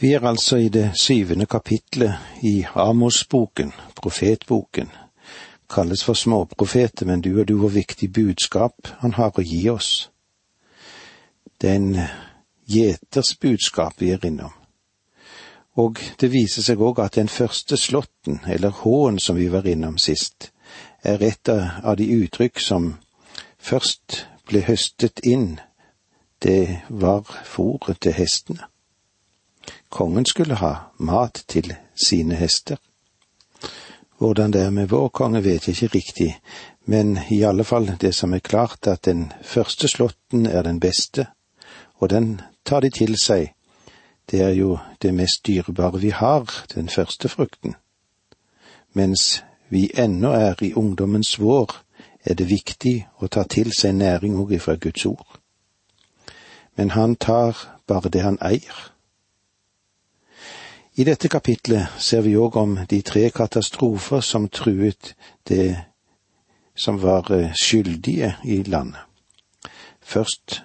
Vi er altså i det syvende kapitlet i Amos-boken, profetboken. Kalles for småprofeter, men du og du hvor viktig budskap han har å gi oss. Det er en gjeters budskap vi er innom. Og det viser seg òg at den første slåtten, eller H-en som vi var innom sist, er et av de uttrykk som først ble høstet inn. Det var fôret til hestene. Kongen skulle ha mat til sine hester. Hvordan det er med vår konge, vet jeg ikke riktig, men i alle fall det som er klart, at den første slåtten er den beste, og den tar de til seg. Det er jo det mest dyrebare vi har, den første frukten. Mens vi ennå er i ungdommens vår, er det viktig å ta til seg næring òg ifra Guds ord. Men han tar bare det han eier. I dette kapitlet ser vi òg om de tre katastrofer som truet det som var eh, skyldige i landet. Først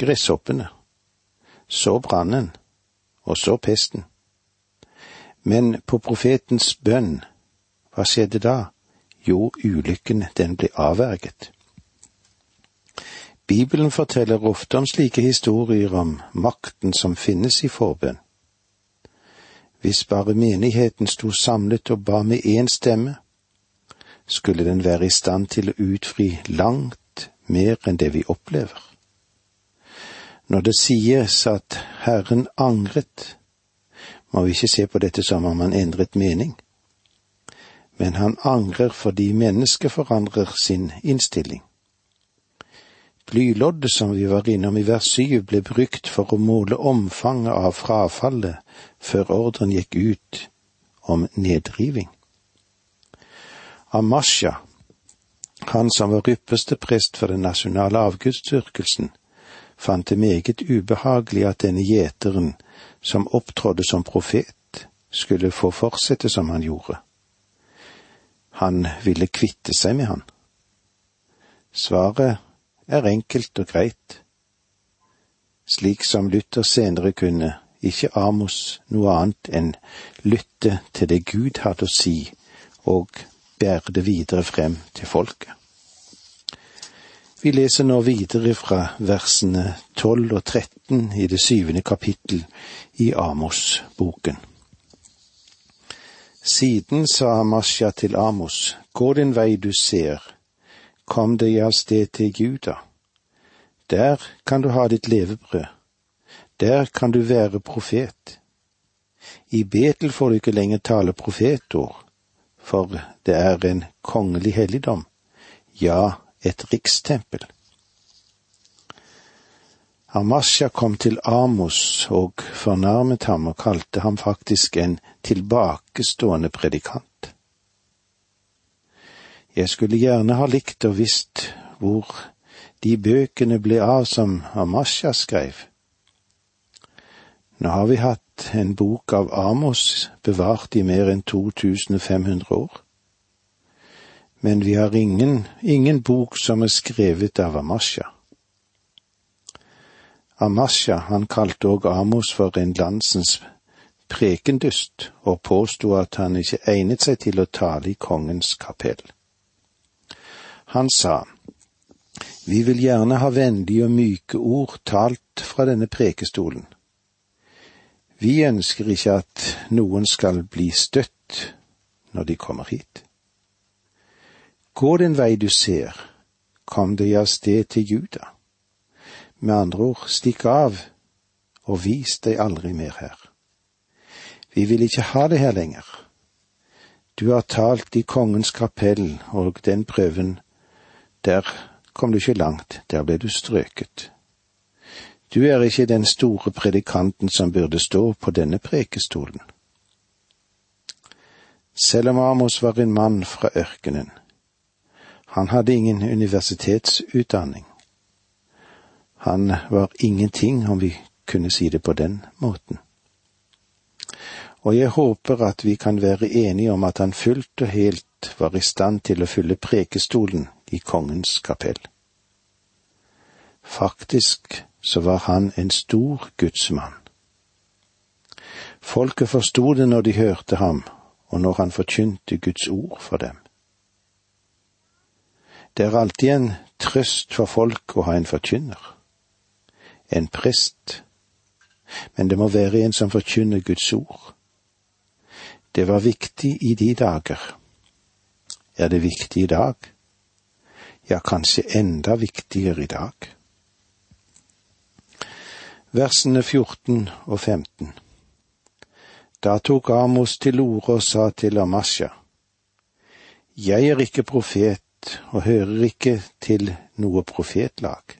gresshoppene, så brannen, og så pesten. Men på profetens bønn, hva skjedde da? Jo, ulykken, den ble avverget. Bibelen forteller ofte om slike historier om makten som finnes i forbønn. Hvis bare menigheten sto samlet og ba med én stemme, skulle den være i stand til å utfri langt mer enn det vi opplever. Når det sies at Herren angret, må vi ikke se på dette som om han endret mening, men han angrer fordi mennesket forandrer sin innstilling. Blyloddet som vi var innom i vers syv, ble brukt for å måle omfanget av frafallet før ordren gikk ut om nedriving. Amasha, han som var ypperste prest for den nasjonale avgudsdyrkelsen, fant det meget ubehagelig at denne gjeteren, som opptrådde som profet, skulle få fortsette som han gjorde. Han ville kvitte seg med han. Svaret er enkelt og greit. Slik som Luther senere kunne, ikke Amos noe annet enn lytte til det Gud hadde å si, og bære det videre frem til folket. Vi leser nå videre fra versene 12 og 13 i det syvende kapittel i Amos-boken. Siden sa Masja til Amos, gå din vei du ser, kom deg av sted til Juda. Der kan du ha ditt levebrød. Der kan du være profet. I Betel får du ikke lenger tale profetord, for det er en kongelig helligdom, ja, et rikstempel. Amasja kom til Amos og fornærmet ham og kalte ham faktisk en tilbakestående predikant. Jeg skulle gjerne ha likt og visst hvor de bøkene ble av som Amasja skrev. Nå har vi hatt en bok av Amos bevart i mer enn 2500 år. Men vi har ingen, ingen bok som er skrevet av Amasja. Amasja, han kalte òg Amos for en landsens prekendust, og påsto at han ikke egnet seg til å tale i kongens kapell. Han sa, Vi vil gjerne ha vennlige og myke ord talt fra denne prekestolen. Vi ønsker ikke at noen skal bli støtt når de kommer hit. Gå den vei du ser, kom deg av sted til Juda. Med andre ord, stikk av og vis deg aldri mer her. Vi vil ikke ha det her lenger. Du har talt i kongens kapell, og den prøven der kom du ikke langt, der ble du strøket. Du er ikke den store predikanten som burde stå på denne prekestolen. Selv om Amos var en mann fra ørkenen, han hadde ingen universitetsutdanning. Han var ingenting, om vi kunne si det på den måten. Og jeg håper at vi kan være enige om at han fullt og helt var i stand til å fylle prekestolen i kongens kapell. Faktisk så var han en stor gudsmann. Folket forsto det når de hørte ham, og når han forkynte Guds ord for dem. Det er alltid en trøst for folk å ha en forkynner, en prest, men det må være en som forkynner Guds ord. Det var viktig i de dager. Er det viktig i dag? Ja, kanskje enda viktigere i dag. Versene 14 og 15 Da tok Amos til orde og sa til Amasja, Jeg er ikke profet og hører ikke til noe profetlag.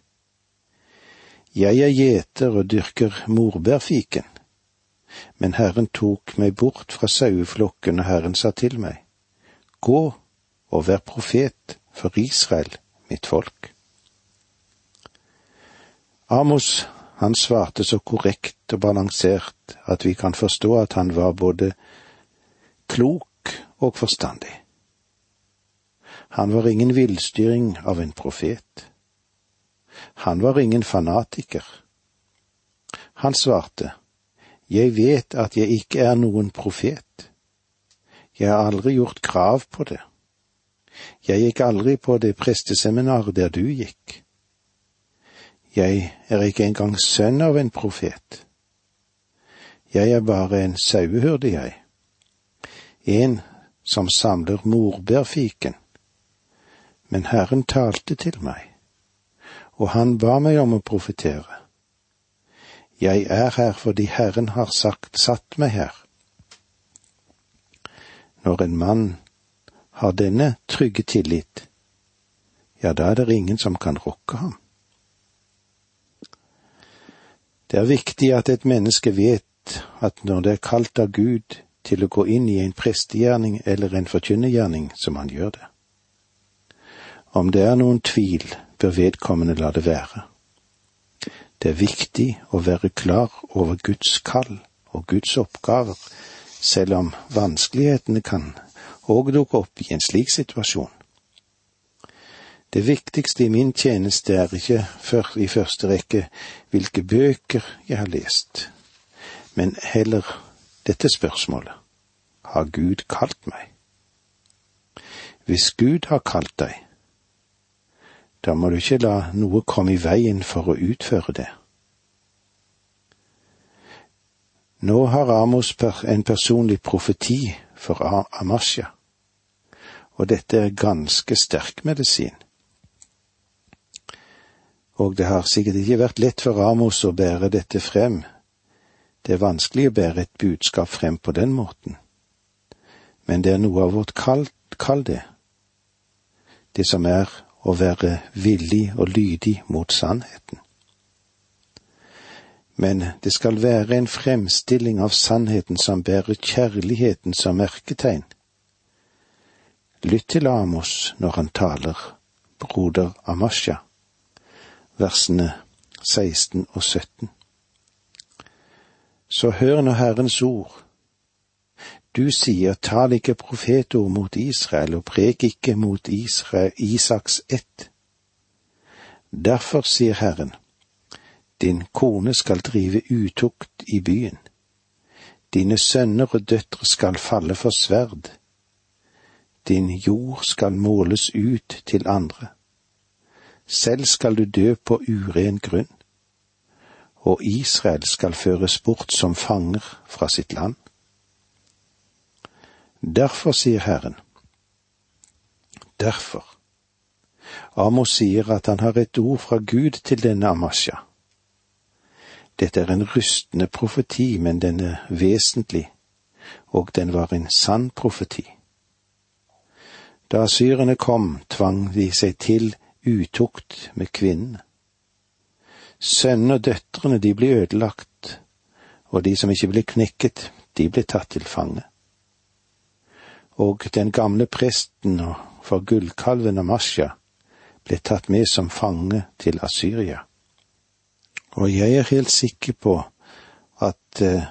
Jeg er gjeter og dyrker morbærfiken men Herren tok meg bort fra saueflokken, og Herren sa til meg, Gå og vær profet for Israel, mitt folk. Amos, han svarte så korrekt og balansert at vi kan forstå at han var både klok og forstandig. Han var ingen villstyring av en profet. Han var ingen fanatiker. Han svarte, jeg vet at jeg ikke er noen profet. Jeg har aldri gjort krav på det. Jeg gikk aldri på det presteseminar der du gikk. Jeg er ikke engang sønn av en profet. Jeg er bare en sauehyrde, jeg. En som samler morbærfiken. Men Herren talte til meg, og han ba meg om å profetere. Jeg er her fordi Herren har sagt satt meg her. Når en mann har denne trygge tillit, ja, da er det ingen som kan rokke ham. Det er viktig at et menneske vet at når det er kalt av Gud til å gå inn i en prestegjerning eller en forkynnergjerning, som han gjør det. Om det er noen tvil, bør vedkommende la det være. Det er viktig å være klar over Guds kall og Guds oppgaver, selv om vanskelighetene kan òg dukke opp i en slik situasjon. Det viktigste i min tjeneste er ikke for, i første rekke hvilke bøker jeg har lest, men heller dette spørsmålet har Gud kalt meg? Hvis Gud har kalt deg, da må du ikke la noe komme i veien for å utføre det. Nå har Amos en personlig profeti for Amasja, og dette er ganske sterk medisin. Og det har sikkert ikke vært lett for Amos å bære dette frem. Det er vanskelig å bære et budskap frem på den måten. Men det er noe av vårt kall, kall det. Det som er å være villig og lydig mot sannheten. Men det skal være en fremstilling av sannheten som bærer kjærligheten som merketegn. Lytt til Amos når han taler, broder Amasja, versene 16 og 17. Så hør nå Herrens ord, du sier, tal ikke profetord mot Israel og prek ikke mot Israel, Isaks ett. Derfor sier Herren, din kone skal drive utukt i byen. Dine sønner og døtre skal falle for sverd. Din jord skal måles ut til andre. Selv skal du dø på uren grunn, og Israel skal føres bort som fanger fra sitt land. Derfor, sier Herren. Derfor. Amos sier at han har et ord fra Gud til denne Amasja. Dette er en rystende profeti, men den er vesentlig, og den var en sann profeti. Da asyrerne kom, tvang de seg til utukt med kvinnene. Sønnene og døtrene, de ble ødelagt, og de som ikke ble knekket, de ble tatt til fange og den gamle presten for gullkalven Amasja ble tatt med som fange til Asyria. Og jeg er helt sikker på at uh,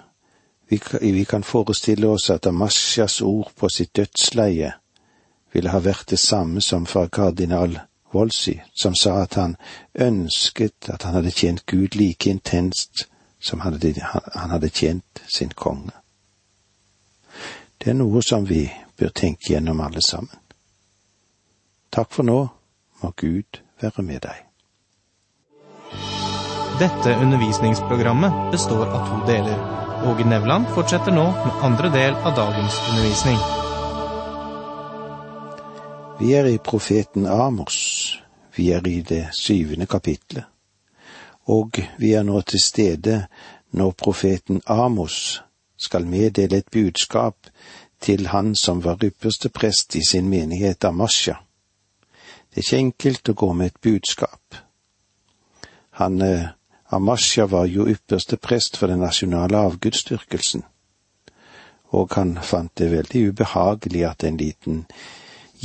vi, kan forestille oss at Amasjas ord på sitt dødsleie ville ha vært det samme som fra kardinal Wolsey, som sa at han ønsket at han hadde tjent Gud like intenst som han hadde, tjent sin konge. Det er noe som vi bør tenke gjennom alle sammen. Takk for nå, må Gud være med deg. Dette undervisningsprogrammet består av to deler. Åge Nevland fortsetter nå med andre del av dagens undervisning. Vi er i profeten Amos. Vi er i det syvende kapitlet. Og vi er nå til stede når profeten Amos skal meddele et budskap til han som var ypperste prest i sin menighet Amasja. Det er ikke enkelt å gå med et budskap. Han eh, Amasja var jo ypperste prest for den nasjonale avgudsdyrkelsen, og han fant det veldig ubehagelig at en liten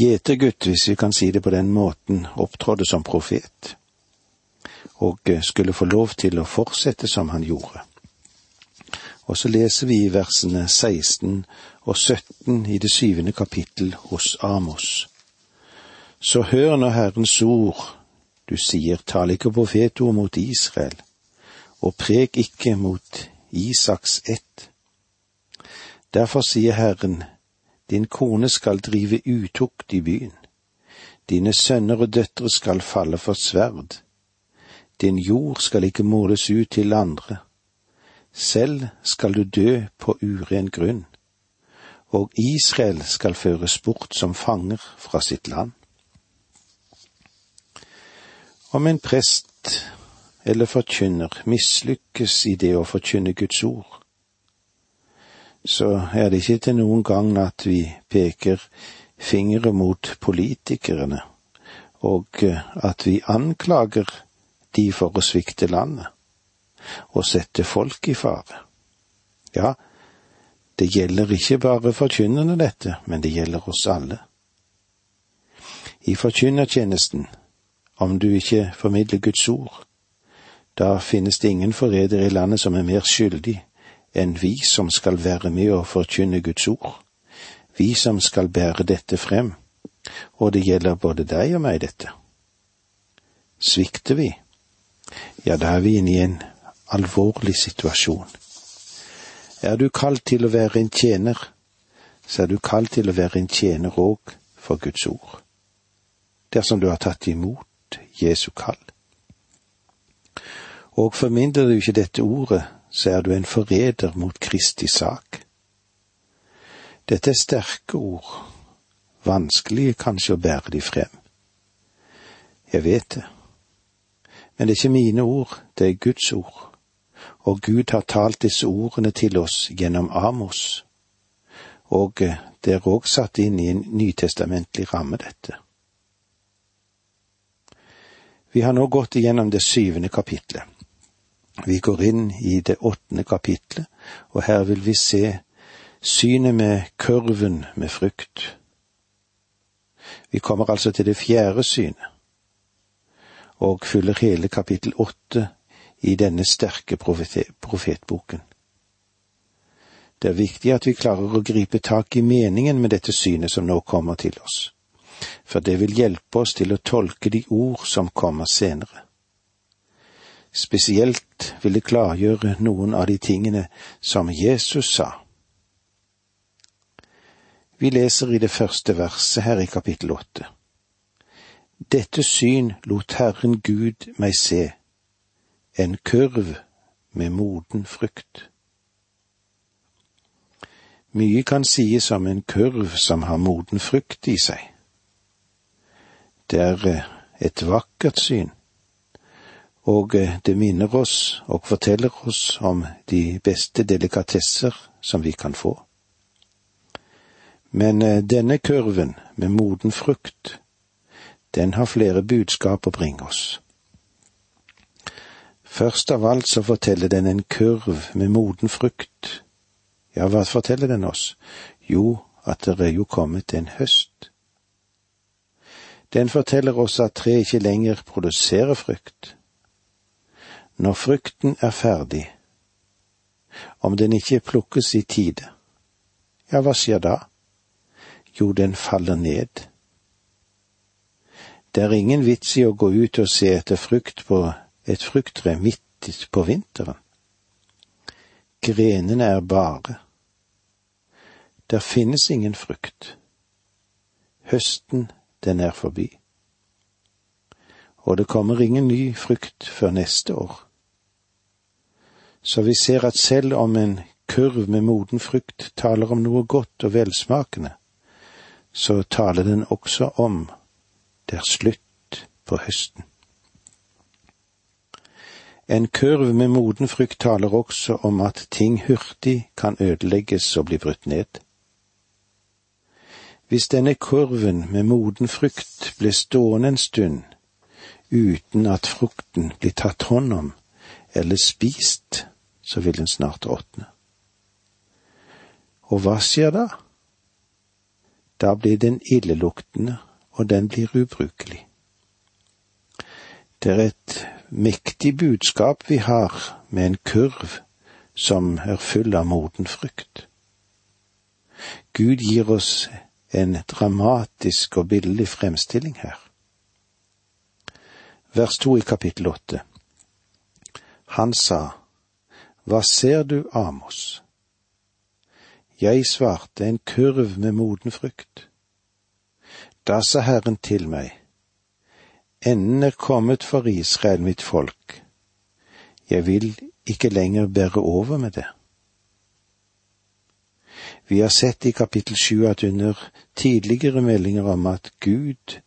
gjetergutt, hvis vi kan si det på den måten, opptrådde som profet, og eh, skulle få lov til å fortsette som han gjorde. Og så leser vi i versene 16 og 17 i det syvende kapittel hos Amos. Så hør nå Herrens ord, du sier, tal ikke profetord mot Israel, og prek ikke mot Isaks ett. Derfor sier Herren, din kone skal drive utukt i byen, dine sønner og døtre skal falle for sverd, din jord skal ikke måles ut til andre. Selv skal du dø på uren grunn, og Israel skal føres bort som fanger fra sitt land. Om en prest eller forkynner mislykkes i det å forkynne Guds ord, så er det ikke til noen gang at vi peker fingre mot politikerne, og at vi anklager de for å svikte landet og sette folk i fare. Ja, det gjelder ikke bare forkynnerne dette, men det gjelder oss alle. I forkynnertjenesten, om du ikke formidler Guds ord, da finnes det ingen forrædere i landet som er mer skyldig enn vi som skal være med og forkynne Guds ord, vi som skal bære dette frem, og det gjelder både deg og meg, dette. Svikter vi, ja, da er vi inne i en alvorlig situasjon. Er du kalt til å være en tjener, så er du kalt til å være en tjener òg for Guds ord, dersom du har tatt imot Jesu kall. Og formindrer du ikke dette ordet, så er du en forræder mot Kristi sak. Dette er sterke ord, vanskelige kanskje å bære de frem. Jeg vet det, men det er ikke mine ord, det er Guds ord og Gud har talt disse ordene til oss gjennom Amos, og det er òg satt inn i en nytestamentlig ramme, dette. Vi har nå gått igjennom det syvende kapitlet. Vi går inn i det åttende kapitlet, og her vil vi se synet med kurven med frukt. Vi kommer altså til det fjerde synet, og fyller hele kapittel åtte i denne sterke profetboken. Det er viktig at vi klarer å gripe tak i meningen med dette synet som nå kommer til oss, for det vil hjelpe oss til å tolke de ord som kommer senere. Spesielt vil det klargjøre noen av de tingene som Jesus sa. Vi leser i det første verset her i kapittel åtte. Dette syn lot Herren Gud meg se en kurv med moden frukt. Mye kan sies om en kurv som har moden frukt i seg. Det er eh, et vakkert syn, og eh, det minner oss og forteller oss om de beste delikatesser som vi kan få. Men eh, denne kurven med moden frukt, den har flere budskap å bringe oss. Først av alt så forteller den en kurv med moden frukt. Ja, hva forteller den oss? Jo, at det er jo kommet en høst. Den forteller oss at treet ikke lenger produserer frukt. Når frukten er ferdig, om den ikke plukkes i tide, ja, hva skjer da? Jo, den faller ned. Det er ingen vits i å gå ut og se etter frukt på et frukttre midt på vinteren. Grenene er bare. Der finnes ingen frukt. Høsten, den er forbi. Og det kommer ingen ny frukt før neste år. Så vi ser at selv om en kurv med moden frukt taler om noe godt og velsmakende, så taler den også om det er slutt på høsten. En kurv med moden frukt taler også om at ting hurtig kan ødelegges og bli brutt ned. Hvis denne kurven med moden frukt ble stående en stund uten at frukten blir tatt hånd om eller spist, så vil den snart råtne. Og hva skjer da? Da blir den illeluktende, og den blir ubrukelig. Det er et mektig budskap vi har med en kurv som er full av moden frukt. Gud gir oss en dramatisk og billig fremstilling her. Vers to i kapittel åtte. Han sa, Hva ser du, Amos? Jeg svarte, En kurv med moden frukt. Da sa Herren til meg, Enden er kommet for Israel, mitt folk. Jeg vil ikke lenger bære over med det. Vi har sett i kapittel sju at under tidligere meldinger om at Gud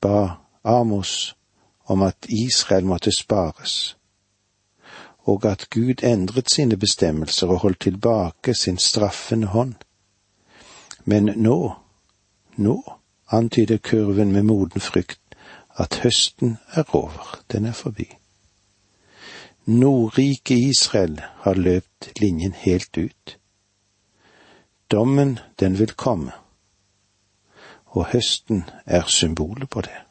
ba Amos om at Israel måtte spares, og at Gud endret sine bestemmelser og holdt tilbake sin straffende hånd. Men nå, nå antyder kurven med moden frykt at høsten er over, den er forbi. Nordrike Israel har løpt linjen helt ut. Dommen, den vil komme, og høsten er symbolet på det.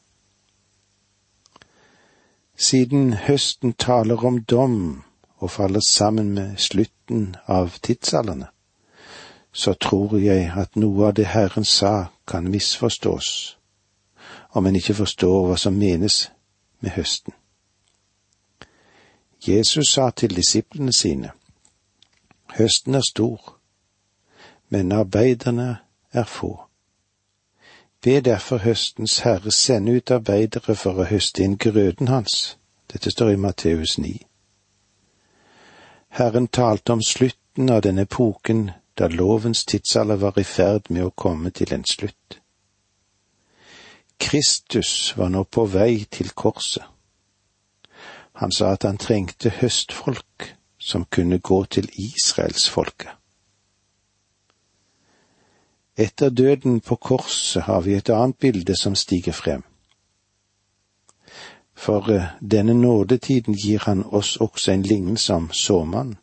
Siden høsten taler om dom og faller sammen med slutten av tidsalderne, så tror jeg at noe av det Herren sa kan misforstås om en ikke forstår hva som menes med høsten. Jesus sa til disiplene sine, Høsten er stor, men arbeiderne er få. Be derfor høstens herre sende ut arbeidere for å høste inn grøden hans. Dette står i Matteus 9. Herren talte om slutten av denne epoken da lovens tidsalder var i ferd med å komme til en slutt. Kristus var nå på vei til korset. Han sa at han trengte høstfolk som kunne gå til israelsfolket. Etter døden på korset har vi et annet bilde som stiger frem. For eh, denne nådetiden gir han oss også en lignelse om såmann.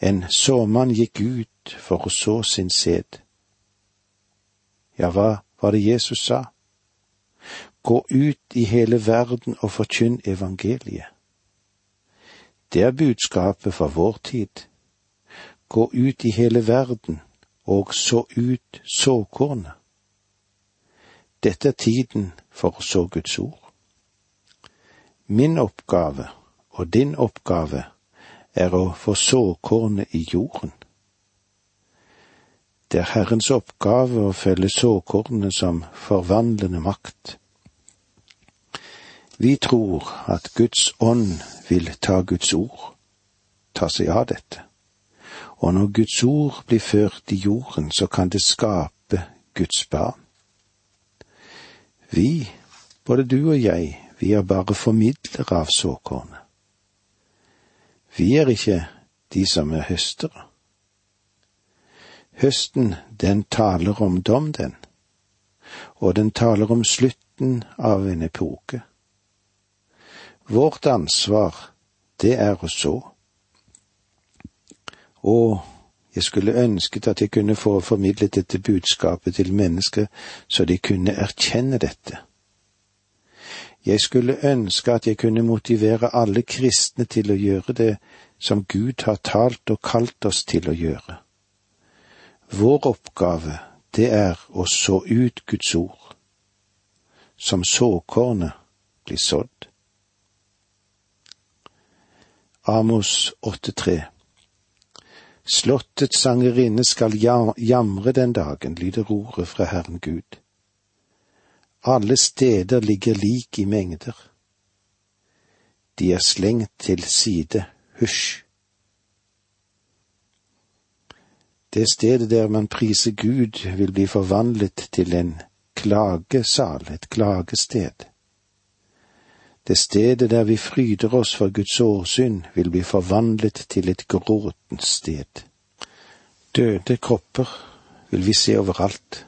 En såmann gikk ut for å så sin sæd. Ja, hva var det Jesus sa? Gå ut i hele verden og forkynn evangeliet. Det er budskapet for vår tid. Gå ut i hele verden og så ut såkornet. Dette er tiden for å så Guds ord. Min oppgave og din oppgave er å få såkornet i jorden. Det er Herrens oppgave å følge såkornene som forvandlende makt. Vi tror at Guds ånd vil ta Guds ord, ta seg av dette. Og når Guds ord blir ført i jorden, så kan det skape Guds barn. Vi, både du og jeg, vi er bare formidlere av såkornet. Vi er ikke de som er høstere. Høsten, den taler om dom, den, og den taler om slutten av en epoke. Vårt ansvar, det er å så. Og jeg skulle ønsket at jeg kunne få formidlet dette budskapet til mennesker så de kunne erkjenne dette. Jeg skulle ønske at jeg kunne motivere alle kristne til å gjøre det som Gud har talt og kalt oss til å gjøre. Vår oppgave, det er å så ut Guds ord, som såkornet blir sådd. Amos 8,3 Slottets sangerinne skal jamre den dagen, lyder ordet fra Herren Gud. Alle steder ligger lik i mengder. De er slengt til side, hysj. Det stedet der man priser Gud, vil bli forvandlet til en klagesal, et klagested. Det stedet der vi fryder oss for Guds åsyn, vil bli forvandlet til et gråtent sted. Døde kropper vil vi se overalt.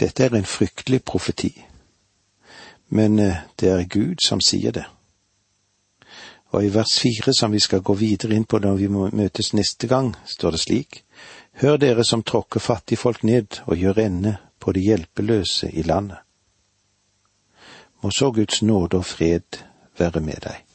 Dette er en fryktelig profeti, men eh, det er Gud som sier det. Og i vers fire, som vi skal gå videre inn på når vi møtes neste gang, står det slik:" Hør dere som tråkker fattigfolk ned og gjør ende på de hjelpeløse i landet. Må så Guds nåde og fred være med deg.